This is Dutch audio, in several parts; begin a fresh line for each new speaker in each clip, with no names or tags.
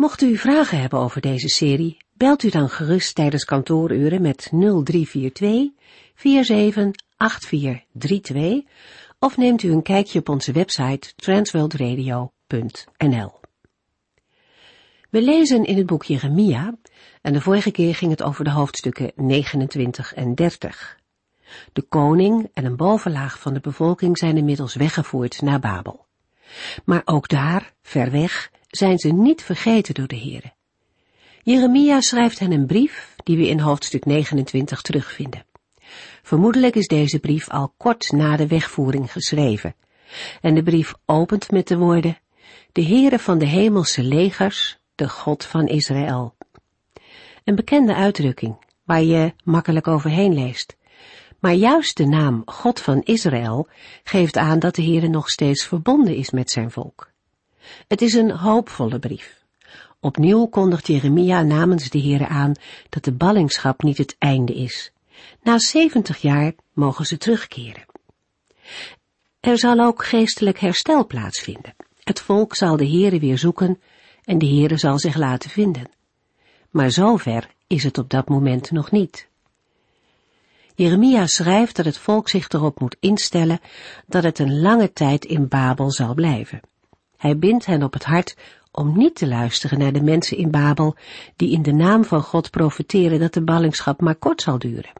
Mocht u vragen hebben over deze serie, belt u dan gerust tijdens kantooruren met 0342 478432 of neemt u een kijkje op onze website transworldradio.nl. We lezen in het boek Jeremia en de vorige keer ging het over de hoofdstukken 29 en 30. De koning en een bovenlaag van de bevolking zijn inmiddels weggevoerd naar Babel. Maar ook daar, ver weg, zijn ze niet vergeten door de Heere. Jeremia schrijft hen een brief die we in hoofdstuk 29 terugvinden. Vermoedelijk is deze brief al kort na de wegvoering geschreven. En de brief opent met de woorden, de Heere van de hemelse legers, de God van Israël. Een bekende uitdrukking, waar je makkelijk overheen leest. Maar juist de naam God van Israël geeft aan dat de Heere nog steeds verbonden is met zijn volk. Het is een hoopvolle brief. Opnieuw kondigt Jeremia namens de Heere aan dat de ballingschap niet het einde is. Na zeventig jaar mogen ze terugkeren. Er zal ook geestelijk herstel plaatsvinden. Het volk zal de Heere weer zoeken en de Heere zal zich laten vinden. Maar zover is het op dat moment nog niet. Jeremia schrijft dat het volk zich erop moet instellen dat het een lange tijd in Babel zal blijven. Hij bindt hen op het hart om niet te luisteren naar de mensen in Babel die in de naam van God profeteren dat de ballingschap maar kort zal duren.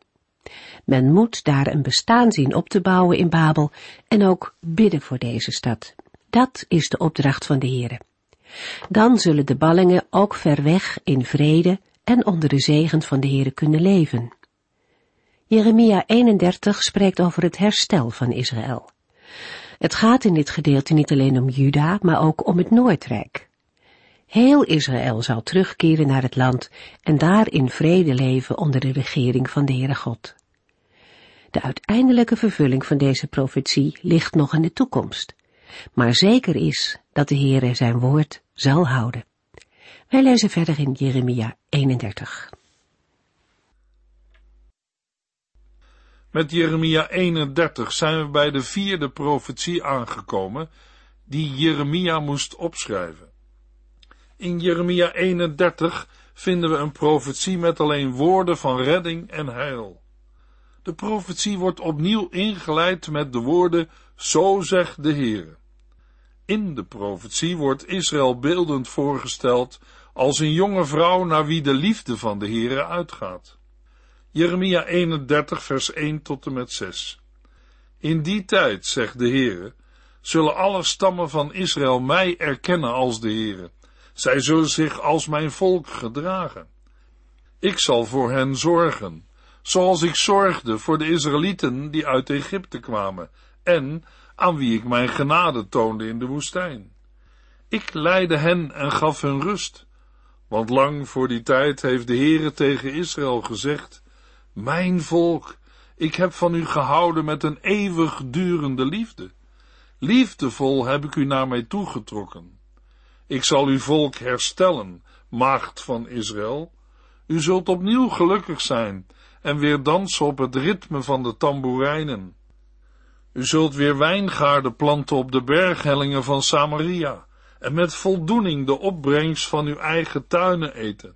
Men moet daar een bestaan zien op te bouwen in Babel en ook bidden voor deze stad. Dat is de opdracht van de Heere. Dan zullen de ballingen ook ver weg in vrede en onder de zegen van de Heere kunnen leven. Jeremia 31 spreekt over het herstel van Israël. Het gaat in dit gedeelte niet alleen om Juda, maar ook om het Noordrijk. Heel Israël zal terugkeren naar het land en daar in vrede leven onder de regering van de Heere God. De uiteindelijke vervulling van deze profetie ligt nog in de toekomst, maar zeker is dat de Heere zijn woord zal houden. Wij lezen verder in Jeremia 31.
Met Jeremia 31 zijn we bij de vierde profetie aangekomen die Jeremia moest opschrijven. In Jeremia 31 vinden we een profetie met alleen woorden van redding en heil. De profetie wordt opnieuw ingeleid met de woorden, zo zegt de Heer. In de profetie wordt Israël beeldend voorgesteld als een jonge vrouw naar wie de liefde van de Heere uitgaat. Jeremia 31 vers 1 tot en met 6 In die tijd, zegt de Heere, zullen alle stammen van Israël mij erkennen als de Heere. Zij zullen zich als mijn volk gedragen. Ik zal voor hen zorgen, zoals ik zorgde voor de Israëlieten die uit Egypte kwamen en aan wie ik mijn genade toonde in de woestijn. Ik leidde hen en gaf hun rust, want lang voor die tijd heeft de Heere tegen Israël gezegd, mijn volk, ik heb van u gehouden met een eeuwigdurende liefde. Liefdevol heb ik u naar mij toegetrokken. Ik zal uw volk herstellen, maagd van Israël. U zult opnieuw gelukkig zijn en weer dansen op het ritme van de tamboerijnen. U zult weer wijngaarden planten op de berghellingen van Samaria en met voldoening de opbrengst van uw eigen tuinen eten.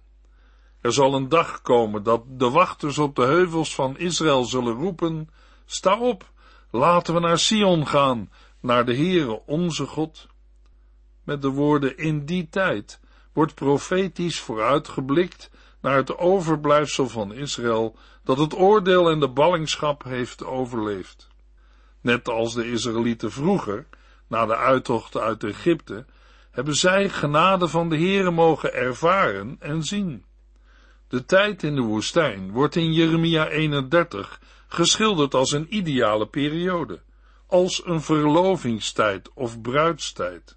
Er zal een dag komen dat de wachters op de heuvels van Israël zullen roepen, sta op, laten we naar Sion gaan, naar de Heere onze God. Met de woorden in die tijd wordt profetisch vooruitgeblikt naar het overblijfsel van Israël dat het oordeel en de ballingschap heeft overleefd. Net als de Israëlieten vroeger, na de uittocht uit Egypte, hebben zij genade van de Heere mogen ervaren en zien. De tijd in de woestijn wordt in Jeremia 31 geschilderd als een ideale periode, als een verlovingstijd of bruidstijd.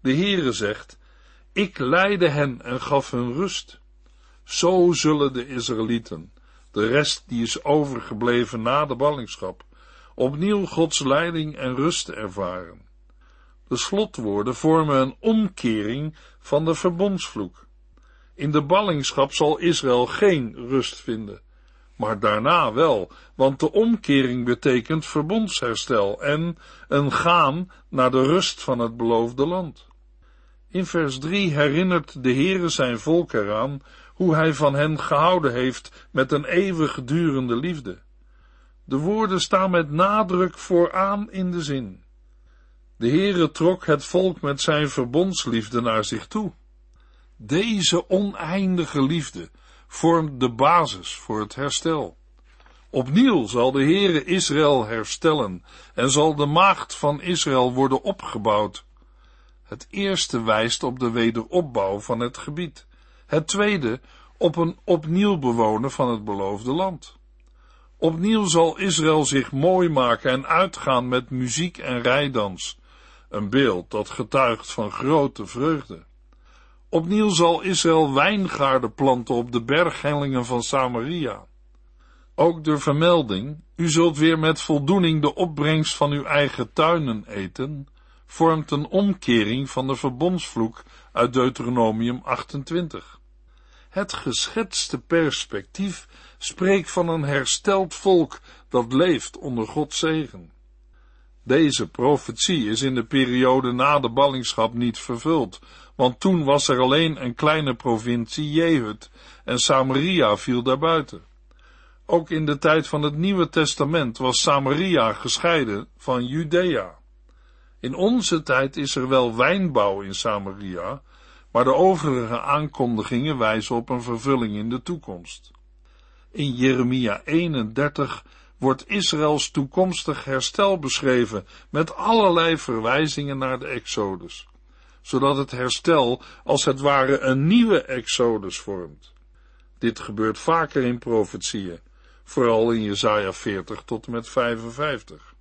De Heere zegt, ik leidde hen en gaf hun rust. Zo zullen de Israëlieten, de rest die is overgebleven na de ballingschap, opnieuw Gods leiding en rust ervaren. De slotwoorden vormen een omkering van de verbondsvloek. In de ballingschap zal Israël geen rust vinden, maar daarna wel, want de omkering betekent verbondsherstel en een gaan naar de rust van het beloofde land. In vers 3 herinnert de Heere zijn volk eraan hoe hij van hen gehouden heeft met een eeuwigdurende liefde. De woorden staan met nadruk vooraan in de zin. De Heere trok het volk met zijn verbondsliefde naar zich toe. Deze oneindige liefde vormt de basis voor het herstel. Opnieuw zal de Heere Israël herstellen en zal de maagd van Israël worden opgebouwd. Het eerste wijst op de wederopbouw van het gebied. Het tweede op een opnieuw bewonen van het beloofde land. Opnieuw zal Israël zich mooi maken en uitgaan met muziek en rijdans, een beeld dat getuigt van grote vreugde. Opnieuw zal Israël wijngaarden planten op de berghellingen van Samaria. Ook de vermelding, u zult weer met voldoening de opbrengst van uw eigen tuinen eten, vormt een omkering van de verbondsvloek uit Deuteronomium 28. Het geschetste perspectief spreekt van een hersteld volk dat leeft onder Gods zegen. Deze profetie is in de periode na de ballingschap niet vervuld, want toen was er alleen een kleine provincie Jehud en Samaria viel daarbuiten. Ook in de tijd van het Nieuwe Testament was Samaria gescheiden van Judea. In onze tijd is er wel wijnbouw in Samaria, maar de overige aankondigingen wijzen op een vervulling in de toekomst. In Jeremia 31 wordt Israëls toekomstig herstel beschreven met allerlei verwijzingen naar de Exodus, zodat het herstel als het ware een nieuwe Exodus vormt. Dit gebeurt vaker in profetieën, vooral in Jesaja 40 tot en met 55.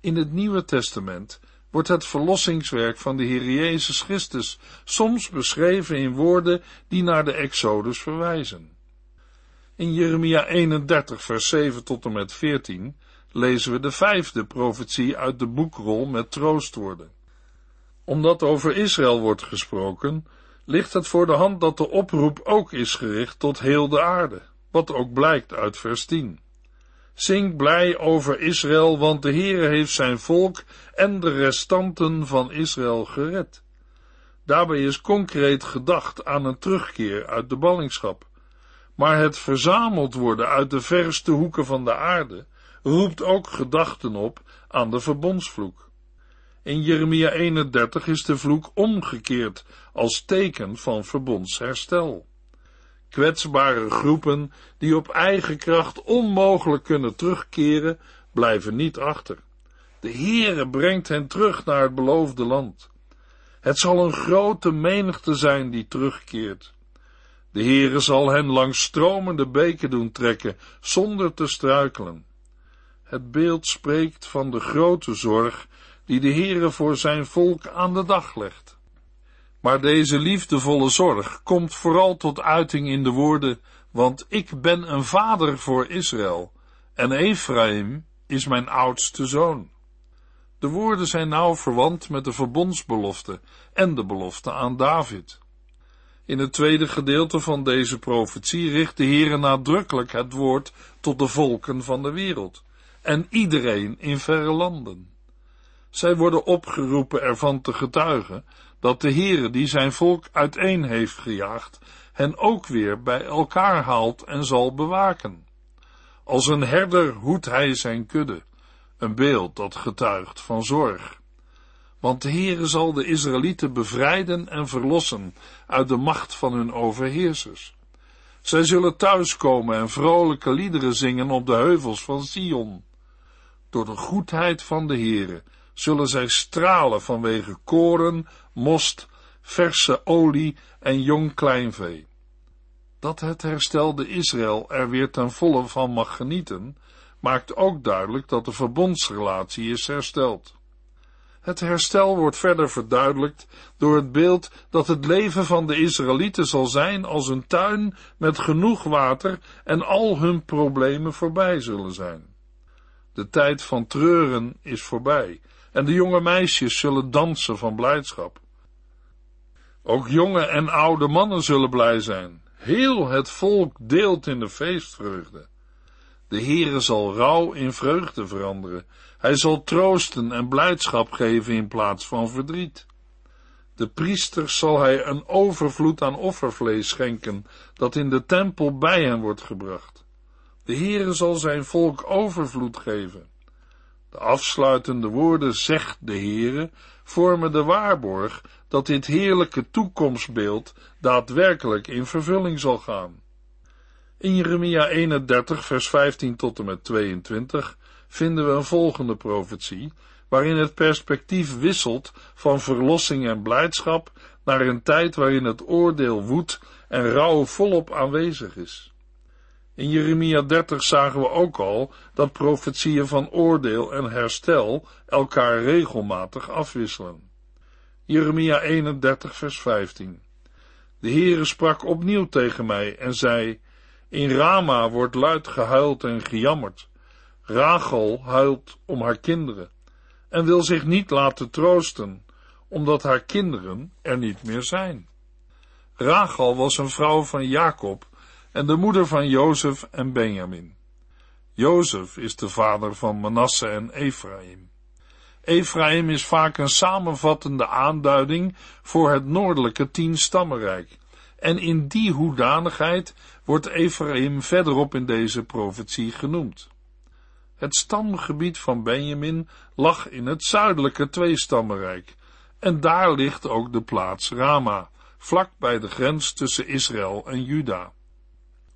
In het Nieuwe Testament wordt het verlossingswerk van de Heer Jezus Christus soms beschreven in woorden die naar de Exodus verwijzen. In Jeremia 31 vers 7 tot en met 14 lezen we de vijfde profetie uit de boekrol met troostwoorden. Omdat over Israël wordt gesproken, ligt het voor de hand dat de oproep ook is gericht tot heel de aarde, wat ook blijkt uit vers 10. Zing blij over Israël, want de Heere heeft zijn volk en de restanten van Israël gered. Daarbij is concreet gedacht aan een terugkeer uit de ballingschap. Maar het verzameld worden uit de verste hoeken van de aarde roept ook gedachten op aan de verbondsvloek. In Jeremia 31 is de vloek omgekeerd als teken van verbondsherstel. Kwetsbare groepen die op eigen kracht onmogelijk kunnen terugkeren, blijven niet achter. De Heere brengt hen terug naar het beloofde land. Het zal een grote menigte zijn die terugkeert. De Heere zal hen langs stromende beken doen trekken, zonder te struikelen. Het beeld spreekt van de grote zorg die de Heere voor zijn volk aan de dag legt. Maar deze liefdevolle zorg komt vooral tot uiting in de woorden, want ik ben een vader voor Israël, en Ephraim is mijn oudste zoon. De woorden zijn nauw verwant met de verbondsbelofte en de belofte aan David. In het tweede gedeelte van deze profetie richt de Heere nadrukkelijk het woord tot de volken van de wereld en iedereen in verre landen. Zij worden opgeroepen ervan te getuigen dat de Heere die zijn volk uiteen heeft gejaagd, hen ook weer bij elkaar haalt en zal bewaken. Als een herder hoedt hij zijn kudde, een beeld dat getuigt van zorg. Want de Heere zal de Israëlieten bevrijden en verlossen uit de macht van hun overheersers. Zij zullen thuiskomen en vrolijke liederen zingen op de heuvels van Sion. Door de goedheid van de Heere zullen zij stralen vanwege koren, most, verse olie en jong kleinvee. Dat het herstelde Israël er weer ten volle van mag genieten, maakt ook duidelijk dat de verbondsrelatie is hersteld. Het herstel wordt verder verduidelijkt door het beeld dat het leven van de Israëlieten zal zijn als een tuin met genoeg water en al hun problemen voorbij zullen zijn. De tijd van treuren is voorbij en de jonge meisjes zullen dansen van blijdschap. Ook jonge en oude mannen zullen blij zijn. Heel het volk deelt in de feestvreugde. De Heere zal rouw in vreugde veranderen. Hij zal troosten en blijdschap geven in plaats van verdriet. De priesters zal hij een overvloed aan offervlees schenken, dat in de tempel bij hen wordt gebracht. De Heere zal zijn volk overvloed geven. De afsluitende woorden zegt de Heere vormen de waarborg dat dit heerlijke toekomstbeeld daadwerkelijk in vervulling zal gaan. In Jeremia 31 vers 15 tot en met 22 vinden we een volgende profetie, waarin het perspectief wisselt van verlossing en blijdschap naar een tijd waarin het oordeel woedt en rouw volop aanwezig is. In Jeremia 30 zagen we ook al dat profetieën van oordeel en herstel elkaar regelmatig afwisselen. Jeremia 31 vers 15 De Heere sprak opnieuw tegen mij en zei, in Rama wordt luid gehuild en gejammerd. Rachel huilt om haar kinderen en wil zich niet laten troosten, omdat haar kinderen er niet meer zijn. Rachel was een vrouw van Jacob en de moeder van Jozef en Benjamin. Jozef is de vader van Manasse en Ephraim. Ephraim is vaak een samenvattende aanduiding voor het noordelijke tienstammenrijk, en in die hoedanigheid wordt Ephraim verderop in deze profetie genoemd. Het stamgebied van Benjamin lag in het zuidelijke tweestammenrijk, en daar ligt ook de plaats Rama, vlak bij de grens tussen Israël en Juda.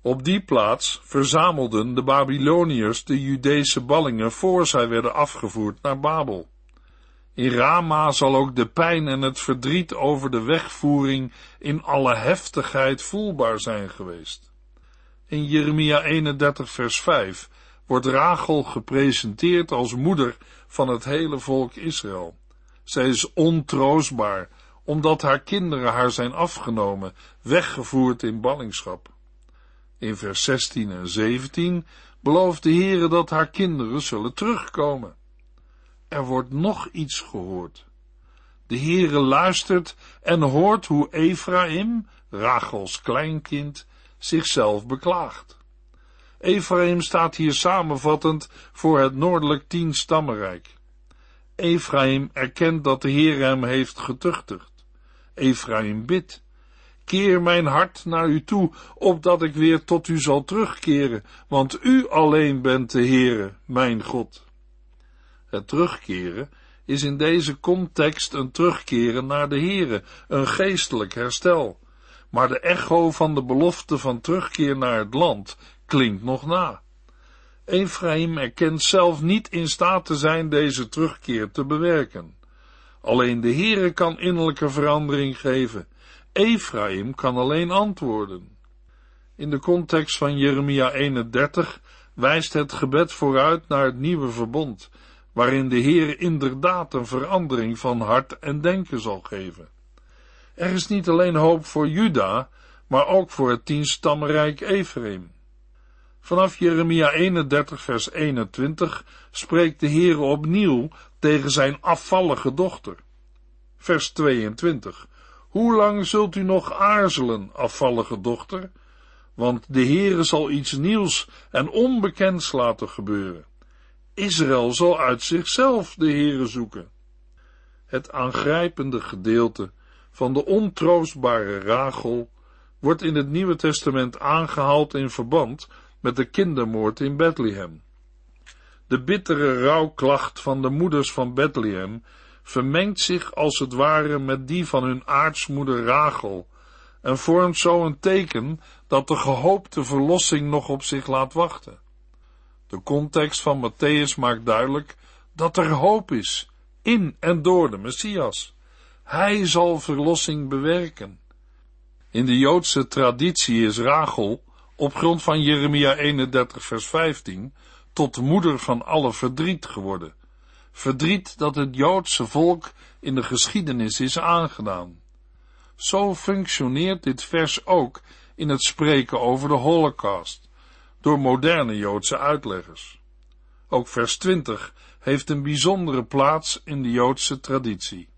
Op die plaats verzamelden de Babyloniërs de Judese ballingen voor zij werden afgevoerd naar Babel. In Rama zal ook de pijn en het verdriet over de wegvoering in alle heftigheid voelbaar zijn geweest. In Jeremia 31 vers 5 wordt Rachel gepresenteerd als moeder van het hele volk Israël. Zij is ontroostbaar, omdat haar kinderen haar zijn afgenomen, weggevoerd in ballingschap. In vers 16 en 17 belooft de Heere dat haar kinderen zullen terugkomen. Er wordt nog iets gehoord. De Heere luistert en hoort hoe Ephraim, Rachels kleinkind, zichzelf beklaagt. Ephraim staat hier samenvattend voor het noordelijk tienstammenrijk. Ephraim erkent dat de Heer hem heeft getuchtigd. Ephraim bidt. Keer mijn hart naar u toe, opdat ik weer tot u zal terugkeren, want u alleen bent de Heere, mijn God. Het terugkeren is in deze context een terugkeren naar de Heere, een geestelijk herstel. Maar de echo van de belofte van terugkeer naar het land klinkt nog na. Ephraim erkent zelf niet in staat te zijn deze terugkeer te bewerken. Alleen de Heere kan innerlijke verandering geven. Ephraim kan alleen antwoorden. In de context van Jeremia 31 wijst het gebed vooruit naar het nieuwe verbond, waarin de Heer inderdaad een verandering van hart en denken zal geven. Er is niet alleen hoop voor Juda, maar ook voor het tienstammenrijk Ephraim. Vanaf Jeremia 31 vers 21 spreekt de Heer opnieuw tegen zijn afvallige dochter. Vers 22. Hoe lang zult u nog aarzelen, afvallige dochter? Want de Heere zal iets nieuws en onbekends laten gebeuren. Israël zal uit zichzelf de Heere zoeken. Het aangrijpende gedeelte van de ontroostbare Rachel wordt in het Nieuwe Testament aangehaald in verband met de kindermoord in Bethlehem. De bittere rouwklacht van de moeders van Bethlehem vermengt zich als het ware met die van hun aartsmoeder Rachel en vormt zo een teken dat de gehoopte verlossing nog op zich laat wachten. De context van Matthäus maakt duidelijk dat er hoop is in en door de Messias. Hij zal verlossing bewerken. In de Joodse traditie is Rachel, op grond van Jeremia 31 vers 15, tot moeder van alle verdriet geworden. Verdriet dat het Joodse volk in de geschiedenis is aangedaan. Zo functioneert dit vers ook in het spreken over de Holocaust, door moderne Joodse uitleggers. Ook vers 20 heeft een bijzondere plaats in de Joodse traditie.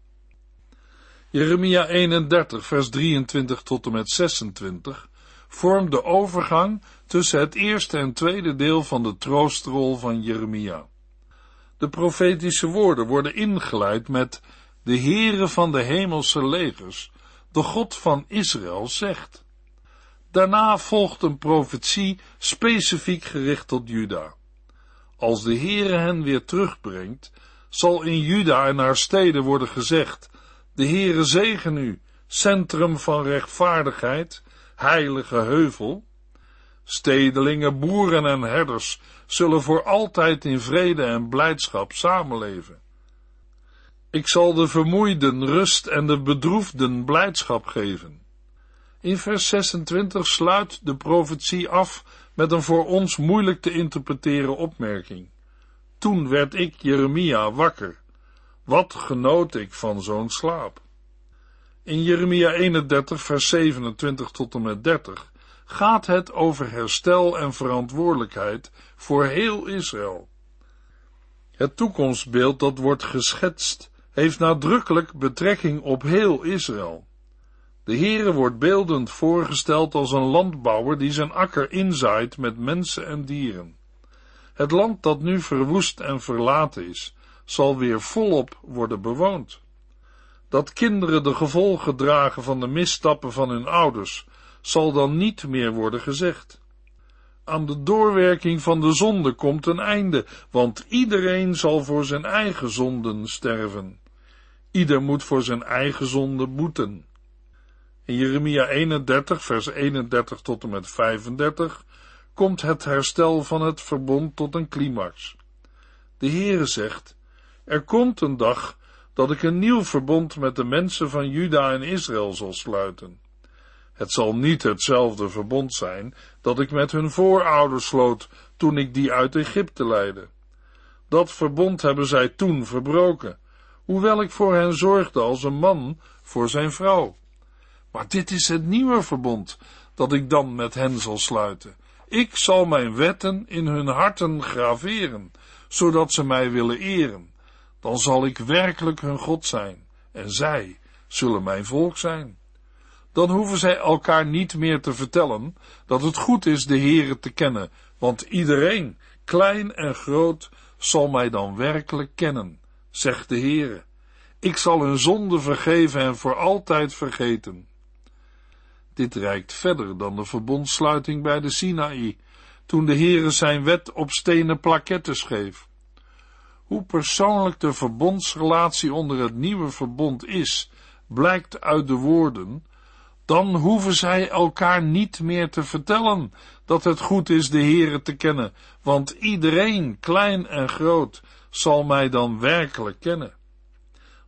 Jeremia 31, vers 23 tot en met 26 vormt de overgang tussen het eerste en tweede deel van de troostrol van Jeremia. De profetische woorden worden ingeleid met de Heere van de hemelse legers, de God van Israël zegt. Daarna volgt een profetie specifiek gericht tot Juda. Als de Heere hen weer terugbrengt, zal in Juda en haar steden worden gezegd, de Heere zegen u, centrum van rechtvaardigheid, heilige heuvel. Stedelingen, boeren en herders zullen voor altijd in vrede en blijdschap samenleven. Ik zal de vermoeiden rust en de bedroefden blijdschap geven. In vers 26 sluit de profetie af met een voor ons moeilijk te interpreteren opmerking. Toen werd ik, Jeremia, wakker. Wat genoot ik van zo'n slaap? In Jeremia 31, vers 27 tot en met 30 gaat het over herstel en verantwoordelijkheid voor heel Israël. Het toekomstbeeld dat wordt geschetst heeft nadrukkelijk betrekking op heel Israël. De Heere wordt beeldend voorgesteld als een landbouwer die zijn akker inzaait met mensen en dieren. Het land dat nu verwoest en verlaten is, zal weer volop worden bewoond. Dat kinderen de gevolgen dragen van de misstappen van hun ouders, zal dan niet meer worden gezegd. Aan de doorwerking van de zonde komt een einde, want iedereen zal voor zijn eigen zonden sterven. Ieder moet voor zijn eigen zonde boeten. In Jeremia 31, vers 31 tot en met 35 komt het herstel van het verbond tot een climax. De Heere zegt, er komt een dag dat ik een nieuw verbond met de mensen van Juda en Israël zal sluiten. Het zal niet hetzelfde verbond zijn dat ik met hun voorouders sloot toen ik die uit Egypte leidde. Dat verbond hebben zij toen verbroken, hoewel ik voor hen zorgde als een man voor zijn vrouw. Maar dit is het nieuwe verbond dat ik dan met hen zal sluiten. Ik zal mijn wetten in hun harten graveren, zodat ze mij willen eren. Dan zal ik werkelijk hun God zijn, en zij zullen mijn volk zijn. Dan hoeven zij elkaar niet meer te vertellen dat het goed is de Heere te kennen, want iedereen, klein en groot, zal mij dan werkelijk kennen, zegt de Heere. Ik zal hun zonde vergeven en voor altijd vergeten. Dit reikt verder dan de verbondsluiting bij de Sinaï, toen de Heere zijn wet op stenen plaketten schreef. Hoe persoonlijk de verbondsrelatie onder het nieuwe verbond is, blijkt uit de woorden, dan hoeven zij elkaar niet meer te vertellen dat het goed is de Heere te kennen, want iedereen, klein en groot, zal mij dan werkelijk kennen.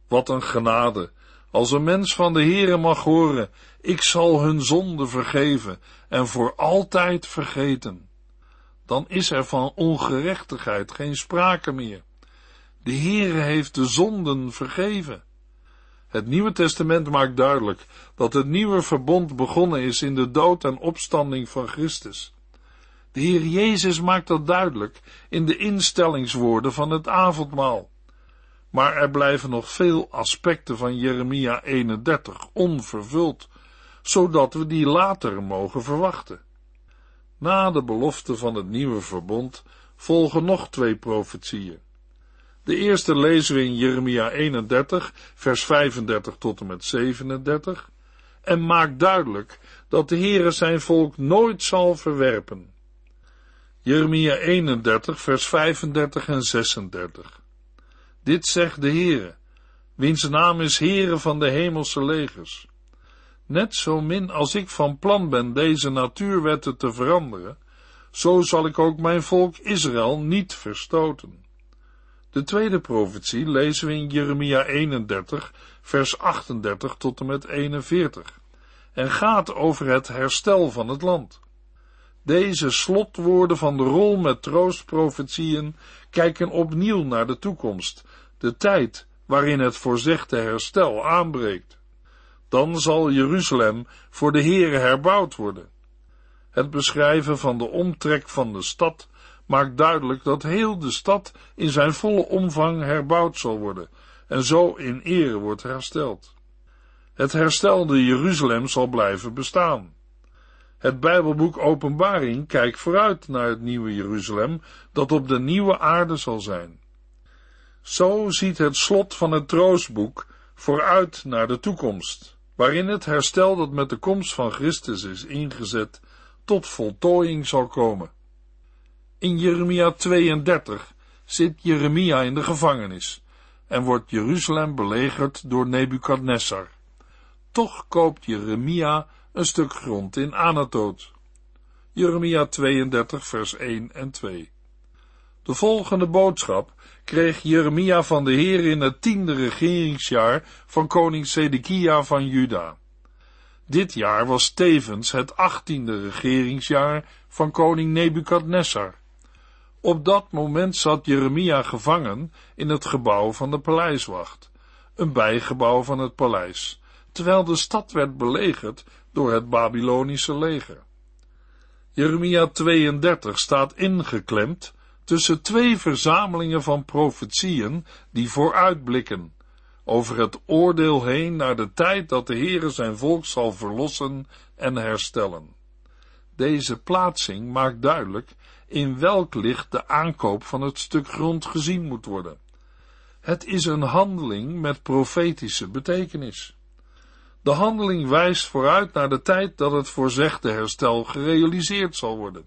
Wat een genade, als een mens van de Heere mag horen, ik zal hun zonde vergeven en voor altijd vergeten. Dan is er van ongerechtigheid geen sprake meer. De Heere heeft de zonden vergeven. Het Nieuwe Testament maakt duidelijk dat het nieuwe verbond begonnen is in de dood en opstanding van Christus. De Heer Jezus maakt dat duidelijk in de instellingswoorden van het avondmaal. Maar er blijven nog veel aspecten van Jeremia 31 onvervuld, zodat we die later mogen verwachten. Na de belofte van het nieuwe verbond volgen nog twee profetieën. De eerste lezen we in Jeremia 31, vers 35 tot en met 37, en maakt duidelijk dat de Heere zijn volk nooit zal verwerpen. Jeremia 31, vers 35 en 36. Dit zegt de Heere, wiens naam is Heere van de hemelse legers. Net zo min als ik van plan ben deze natuurwetten te veranderen, zo zal ik ook mijn volk Israël niet verstoten. De tweede profetie lezen we in Jeremia 31, vers 38 tot en met 41, en gaat over het herstel van het land. Deze slotwoorden van de rol met troostprofetieën kijken opnieuw naar de toekomst, de tijd waarin het voorzegde herstel aanbreekt. Dan zal Jeruzalem voor de Heere herbouwd worden. Het beschrijven van de omtrek van de stad maakt duidelijk dat heel de stad in zijn volle omvang herbouwd zal worden en zo in ere wordt hersteld. Het herstelde Jeruzalem zal blijven bestaan. Het Bijbelboek Openbaring kijkt vooruit naar het nieuwe Jeruzalem dat op de nieuwe aarde zal zijn. Zo ziet het slot van het troostboek vooruit naar de toekomst, waarin het herstel dat met de komst van Christus is ingezet tot voltooiing zal komen. In Jeremia 32 zit Jeremia in de gevangenis en wordt Jeruzalem belegerd door Nebukadnessar. Toch koopt Jeremia een stuk grond in Anatoot. Jeremia 32 vers 1 en 2. De volgende boodschap kreeg Jeremia van de Heer in het tiende regeringsjaar van koning Sedekia van Juda. Dit jaar was tevens het achttiende regeringsjaar van koning Nebukadnessar. Op dat moment zat Jeremia gevangen in het gebouw van de paleiswacht, een bijgebouw van het paleis, terwijl de stad werd belegerd door het Babylonische leger. Jeremia 32 staat ingeklemd tussen twee verzamelingen van profetieën die vooruitblikken over het oordeel heen naar de tijd dat de Heere zijn volk zal verlossen en herstellen. Deze plaatsing maakt duidelijk in welk licht de aankoop van het stuk grond gezien moet worden. Het is een handeling met profetische betekenis. De handeling wijst vooruit naar de tijd dat het voorzegde herstel gerealiseerd zal worden.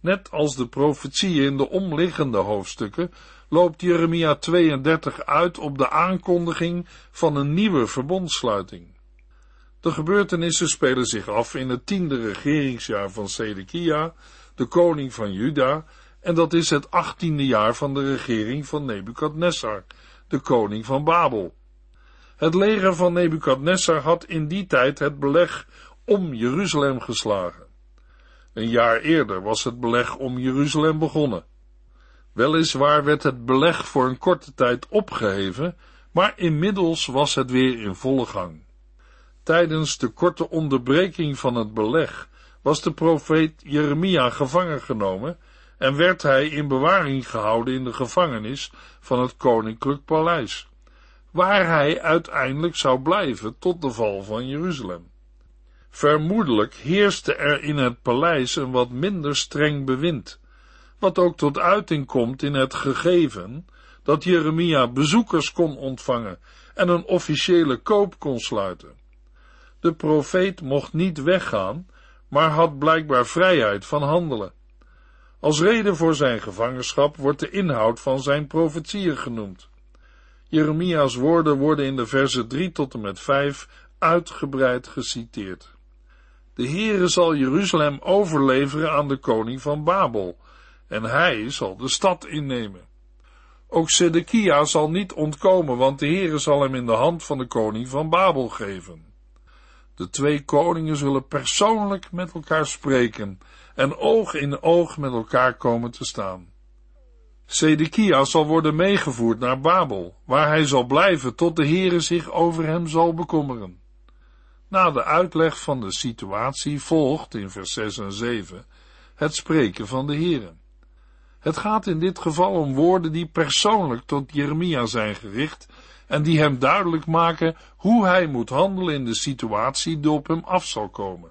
Net als de profetieën in de omliggende hoofdstukken loopt Jeremia 32 uit op de aankondiging van een nieuwe verbondsluiting. De gebeurtenissen spelen zich af in het tiende regeringsjaar van Sedekia, de koning van Juda, en dat is het achttiende jaar van de regering van Nebukadnessar, de koning van Babel. Het leger van Nebukadnessar had in die tijd het beleg om Jeruzalem geslagen. Een jaar eerder was het beleg om Jeruzalem begonnen. Weliswaar werd het beleg voor een korte tijd opgeheven, maar inmiddels was het weer in volle gang. Tijdens de korte onderbreking van het beleg was de profeet Jeremia gevangen genomen en werd hij in bewaring gehouden in de gevangenis van het koninklijk paleis, waar hij uiteindelijk zou blijven tot de val van Jeruzalem. Vermoedelijk heerste er in het paleis een wat minder streng bewind, wat ook tot uiting komt in het gegeven dat Jeremia bezoekers kon ontvangen en een officiële koop kon sluiten. De profeet mocht niet weggaan, maar had blijkbaar vrijheid van handelen. Als reden voor zijn gevangenschap wordt de inhoud van zijn profetieën genoemd. Jeremia's woorden worden in de versen 3 tot en met 5 uitgebreid geciteerd. De Heere zal Jeruzalem overleveren aan de koning van Babel, en hij zal de stad innemen. Ook Sedekia zal niet ontkomen, want de Heere zal hem in de hand van de koning van Babel geven. De twee koningen zullen persoonlijk met elkaar spreken en oog in oog met elkaar komen te staan. Sedekia zal worden meegevoerd naar Babel, waar hij zal blijven tot de Heere zich over hem zal bekommeren. Na de uitleg van de situatie volgt in vers 6 en 7 het spreken van de Heere. Het gaat in dit geval om woorden die persoonlijk tot Jeremia zijn gericht en die hem duidelijk maken hoe hij moet handelen in de situatie die op hem af zal komen.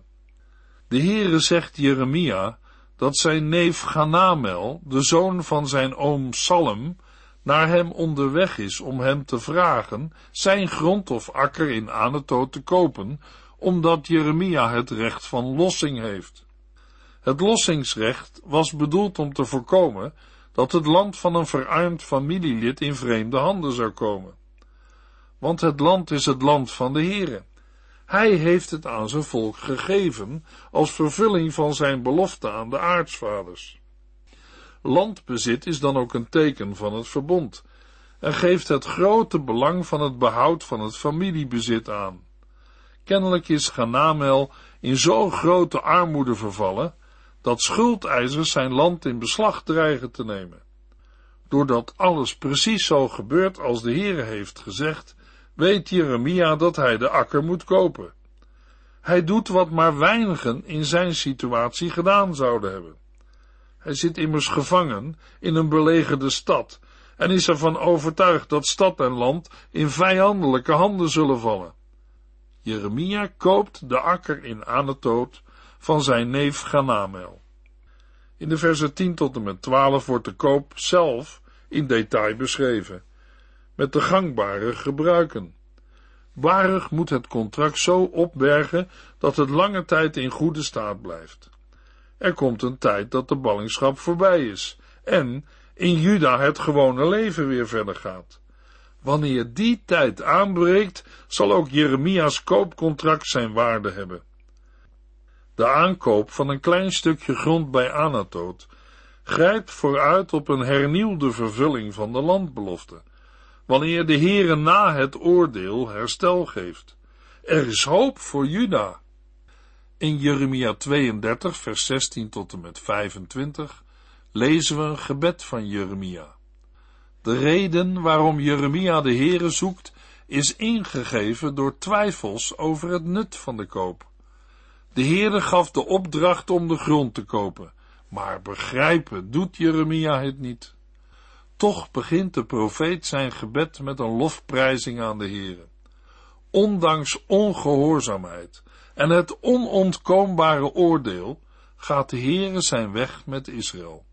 De Heere zegt Jeremia dat zijn neef Ganamel, de zoon van zijn oom Salem, naar hem onderweg is om hem te vragen zijn grond of akker in Anatoot te kopen, omdat Jeremia het recht van lossing heeft. Het lossingsrecht was bedoeld om te voorkomen dat het land van een verarmd familielid in vreemde handen zou komen. Want het land is het land van de Heere. Hij heeft het aan zijn volk gegeven als vervulling van zijn belofte aan de aartsvaders. Landbezit is dan ook een teken van het verbond en geeft het grote belang van het behoud van het familiebezit aan. Kennelijk is Ganamel in zo'n grote armoede vervallen dat schuldeisers zijn land in beslag dreigen te nemen. Doordat alles precies zo gebeurt als de Heere heeft gezegd, weet Jeremia dat hij de akker moet kopen. Hij doet wat maar weinigen in zijn situatie gedaan zouden hebben. Hij zit immers gevangen in een belegerde stad en is ervan overtuigd dat stad en land in vijandelijke handen zullen vallen. Jeremia koopt de akker in Anatoot van zijn neef Ganamel. In de versen 10 tot en met 12 wordt de koop zelf in detail beschreven, met de gangbare gebruiken. Barig moet het contract zo opbergen dat het lange tijd in goede staat blijft. Er komt een tijd dat de ballingschap voorbij is en in Juda het gewone leven weer verder gaat. Wanneer die tijd aanbreekt, zal ook Jeremia's koopcontract zijn waarde hebben. De aankoop van een klein stukje grond bij Anatoot grijpt vooruit op een hernieuwde vervulling van de landbelofte, wanneer de Heere na het oordeel herstel geeft. Er is hoop voor Juda. In Jeremia 32, vers 16 tot en met 25 lezen we een gebed van Jeremia. De reden waarom Jeremia de Heere zoekt, is ingegeven door twijfels over het nut van de koop. De Heere gaf de opdracht om de grond te kopen, maar begrijpen doet Jeremia het niet. Toch begint de profeet zijn gebed met een lofprijzing aan de Heere. Ondanks ongehoorzaamheid en het onontkoombare oordeel gaat de Heere zijn weg met Israël.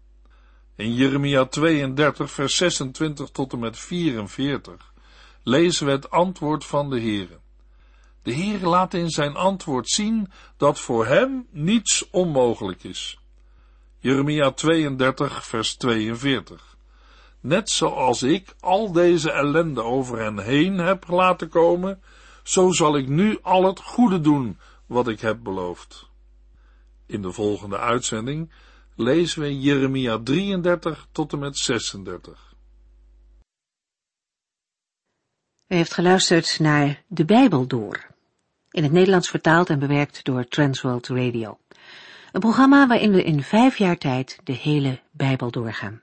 In Jeremia 32, vers 26 tot en met 44 lezen we het antwoord van de Heere. De Heere laat in zijn antwoord zien dat voor hem niets onmogelijk is. Jeremia 32, vers 42. Net zoals ik al deze ellende over hen heen heb laten komen, zo zal ik nu al het goede doen wat ik heb beloofd. In de volgende uitzending lezen we Jeremia 33 tot en met 36.
U heeft geluisterd naar De Bijbel Door, in het Nederlands vertaald en bewerkt door Transworld Radio. Een programma waarin we in vijf jaar tijd de hele Bijbel doorgaan.